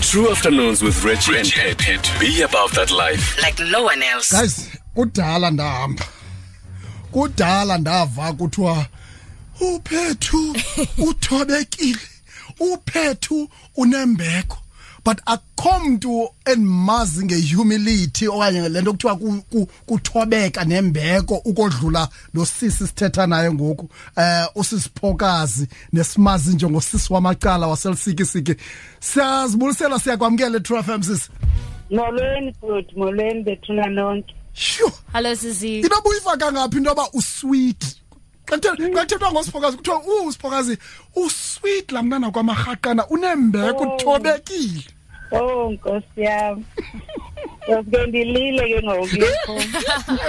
True afternoons with Rich, Rich and Pit. Be about that life. Like no one else. Guys, kudala ndahamba. Kudala ndava kuthiwa uphethu uthobekile. Uphethu unembeko. but akho mntu endimazi ngehumility okanye le nto kuthiwa kuthobeka nembeko ukodlula lo sisi sithetha naye ngoku um usisiphokazi nesimazi njengosisi wamacala waselisikisiki siyazibulisela siyakwamkela etrue fm sisi molweni bhuti molweni bethuna nonke sho hallo sisi into obuyifaka ngaphi into yoba usweet xa kuthethwa ngosiphokazi kuthiwa usiphokazi usweet laa mntana kwamarhaqana unembeko uthobekile Oh, nkosi yam. Ngosuke ndilile ke ngoku.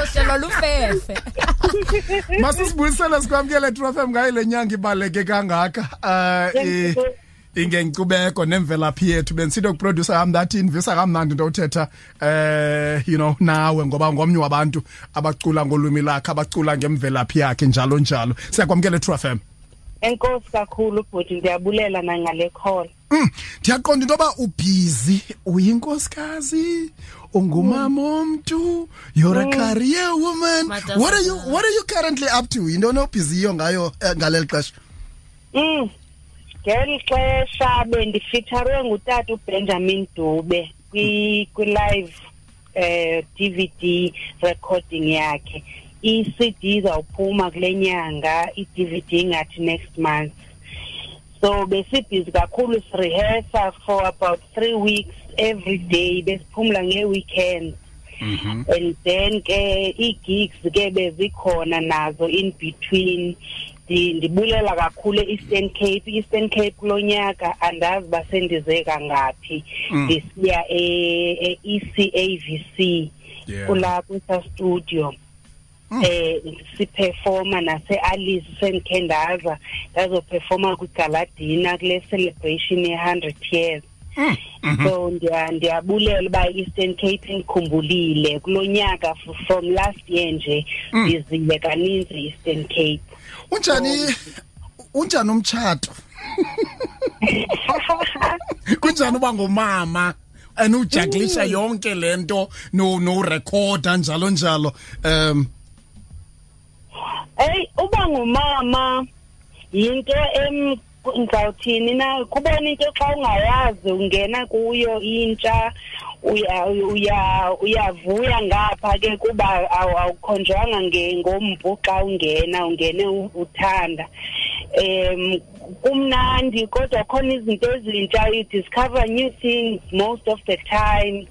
Uhlelo lufefe. Masisibuyisele sikwamkele True FM ngayo le nyanga ibaleke kangaka. Eh ingenkcubeko nemvelaphi yethu bendisithi okuproducer yam that invisa kamnandi into uthetha eh you know nawe ngoba ngomnye wabantu abacula ngolwimi lakhe abacula ngemvelaphi yakhe njalo njalo siyakwamkela eTrue FM Enkosi kakhulu bhuti ndiyabulela nangale call Mm, ndiyaqonda into yoba ubhizi uyinkosikazi ungumama omntu you're a mm. career woman what are you what are you currently up to yinto onobhiziyo ngayo eh, ngaleli xesha mm ngeli xesha bendifitharwe ngutata ubenjamin dube kwi-live kwi eh DVD recording yakhe i-CD izawuphuma kule nyanga i-DVD ngathi next month so besibhizi kakhulu sirehearsa for about three weeks every day besiphumula ngee-weekends mm -hmm. and then ke ii-gigs ke bezikhona nazo in between ndibulela kakhulu e-eastern cape i-eastern cape kulo nyaka andazi uba sendize kangaphi mm. ndisiya e-ecavc e kula kwisa studio mm. eh siperforma nase-alice sendikhe ndaza ndazoperforma kwigaladina kule celebration ye-hundred years Mm, mhm. so ndiya ndiyabulela uba i-eastern cape indikhumbulile kulo nyaka f- from last year nje Mm. ndizile kaninzi i-eastern cape unjani unjani umtshato kunjani uba ngumama and ujagilisha yonke le nto no- norekhoda njalo njalo um eyi uba ngumama yinto em ndizawuthini na kubona into xa ungayazi ungena kuyo intsha uyavuya ngapha ke kuba awukhonjwanga ngompu xa ungena ungene uthanda um kumnandi kodwa khona izinto ezintsha you discover new things most of the time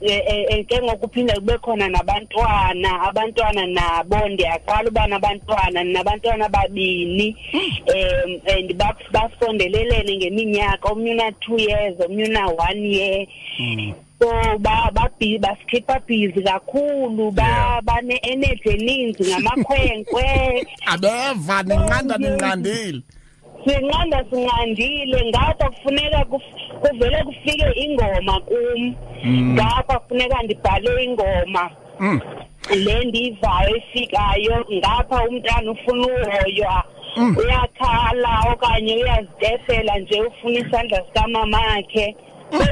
e, e, e, ke ngokuphinde kube khona nabantwana abantwana nabo ndiyaqala uba nabantwana nabantwana ababini um and basondelelene ngeminyaka omnye una-two years omnye una-one year hmm. so babhizi basikhipha bhizi kakhulu bane-energy eninzi ngamakhwenkwe abeva ninqanda ninqandile sinqanda sinqandile ngapha kufuneka kuvele kufike ingoma kum mm. ngapha kufuneka ndibhale ingoma mm. le ndiyivayo ifikayo ngapha umntana ufuna uhoyo mm. uyakhala okanye uyazitefela nje ufuna isandla sikamamakhe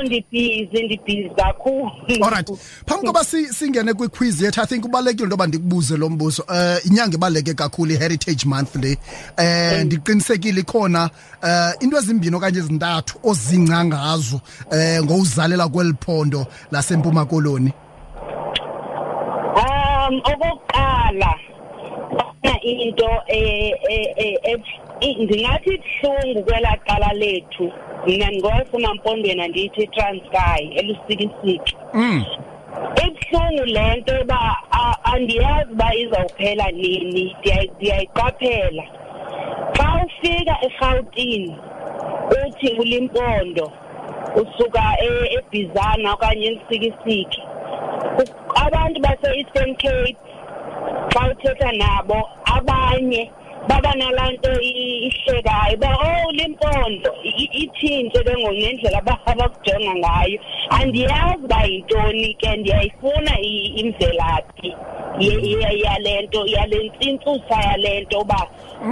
ndibhizi ndibhizi kakhulu olright phambi koba singene kwi-quiz yethu i think ubalulekile into yoba ndikubuze lo mbuzo um uh, inyanga ibaluleke kakhulu i-heritage month le um uh, ndiqinisekile ikhona um into ezimbini okanye ezintathu ozingca ngazo um uh, ngowuzalela kweli phondo lasempuma koloni um okokuqala into eh, eh, eh, ndingathi ibuhlungu kwelaa cala lethu mna ndingowasema mpondweni andiyithi itranskay elusikisiki mm. ibuhlungu le nto yoba andiyazi uba izawuphela nini ndiyayiqaphela xa ufika erhawutini uthi ulimpondo usuka e-, ebhizana okanye elisikisiki abantu base-eastern cape xa uthetha nabo abanye baba nalaa nto ihlekayo uba o oh, limpondo itshintshe ke ngoku nendlela abakujonga ngayo andiyazi uba yintoni ke ndiyayifuna imvelaphi yale nto yale ntsintsusa yale nto uba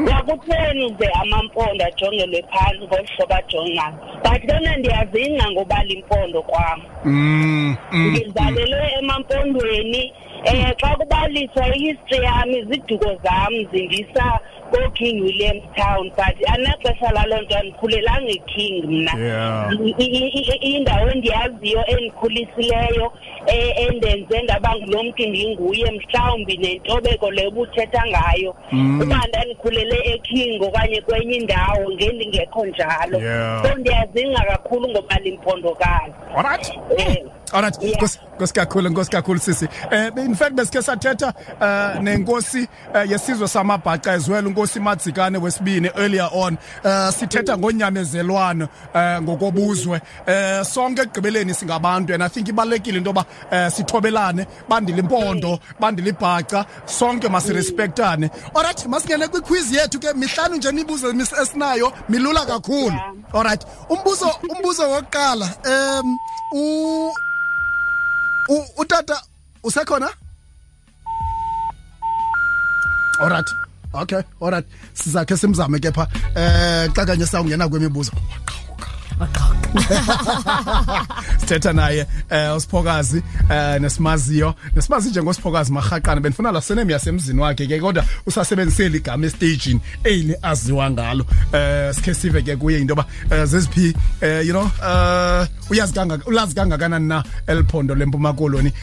nakutheni uze amampondo ajongelwe phantsi ngolu hlobo ajongayo but lona ndiyazingca ngoba limpondo kwam mm, mm, ngizalelwe mm. emampondweni um xa kubaliswa ihistory yam iziduko zam zindisa kooking williams town but anaxesha laloo nto andikhulelanga iking mna indawo endiyaziyo endikhulisileyo e, endenze ndaba ngulo mntu ndinguye mhlawumbi nentobeko leyo ubuthetha ngayo mm. uba ndandikhulele ekhingo okanye kwenye indawo ngendingekho njalo yeah. so ndiyazinga kakhulu ngoba limphondokazi alright eh. alright nkosi kakhulu nkosi kakhulu sisi eh in fact besikhe sathetha eh, nenkosi eh, yesizwe samabhaca ezwela unkosi madzikane wesibini earlier on eh, sithetha ngonyamezelwano ngokobuzwe sonke ekugqibeleni singabantu and i think ibalekile into yoba sithobelane bandile impondo bandile ibhaca sonke masirespektane olrayithi masingene kwikhwizi yethu ke mihlanu nje imibuzo esinayo milula kakhulu olrayithi umbuzo umbuzo wokuqala um utata usekhona alright okay alright sizakhe simzame ke pha eh xa kanye sawungena kwemibuzo sithetha naye eh usiphokazi eh nesimaziyo nesimazi nje ngosiphokazi marhaqana benifuna la senem yasemzini wakhe ke kodwa usasebenzisela igama estagini eyile aziwa ngalo eh sikhe sive ke kuye into ba eh, zeziphi eh, you know eh uyazi kangaka ulazi kangakanani na eliphondo lempuma koloni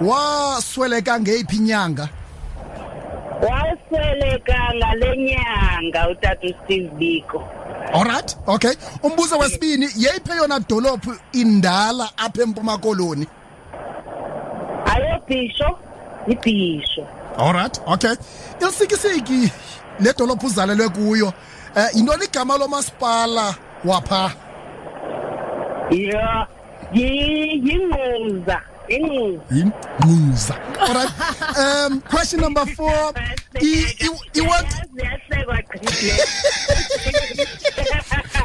wasweleka ngeyiphi inyanga wasweleka ngale nyanga utata usteve biko olright okay umbuzo wesibini yeyiphi eyona dolophu indala apha empuma koloni ayobhisho yibhisho olright okay ilisikisiki le dolophu uzalelwe kuyo um eh, yintoni igama lomasipala wapha yeah Yi- yingquza yingquza yingquza alright um question number four I- i- iword ziyasekwa qhile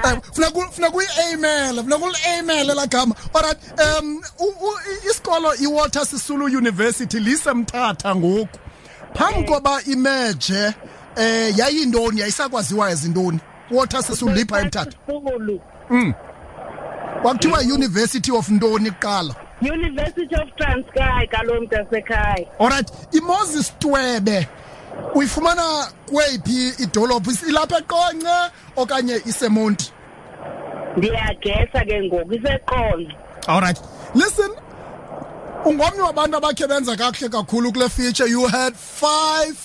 Eh, funa ku- funa kuyi-aimela funa kuli-aimela la gama alright um u- u- i- isikolo iwater sisulu university lisemthatha ngoku phambi koba imeje um yayintoni yayisakwaziwa ezintoni water sesulipha emthatha mm. kwakuthiwa university of ntoni kuqala university of transkay kalo mntasekhaya olrayithi imoses twebe uyifumana kweyiphi idolophu ilapha eqonce okanye isemonti ndiyagesa ke ngoku iseqonce olrayithi listen ungomnye wabantu abakhe benza kakuhle kakhulu kule feature you had five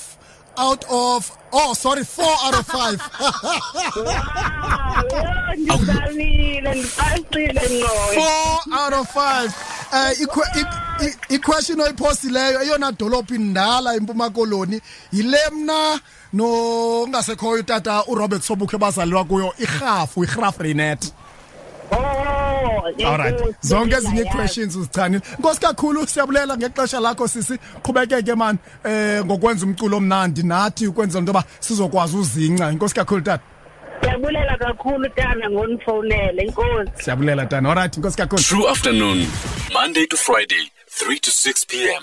out of oh sorry four out of five four out of five um iquestion oyiphosileyo eyona dolophu indala impuma koloni yile mna nongasekhoyo utata urobert sobukhe bazalelwa kuyo irhafu irhrafu renet alright zonke ezinye iquestions uzichanile nkosi kakhulu siyabulela ngexesha lakho sisi qhubekeke mani eh ngokwenza umculo omnandi nathi ukwenza into yoba sizokwazi uzinca inkosi kakhulu tata siyabulela kakhulu tana ngonifowunele inkosi siyabulela tana olrayithi inkosi kakhulu true afternoon monday to friday 3 to 6 p m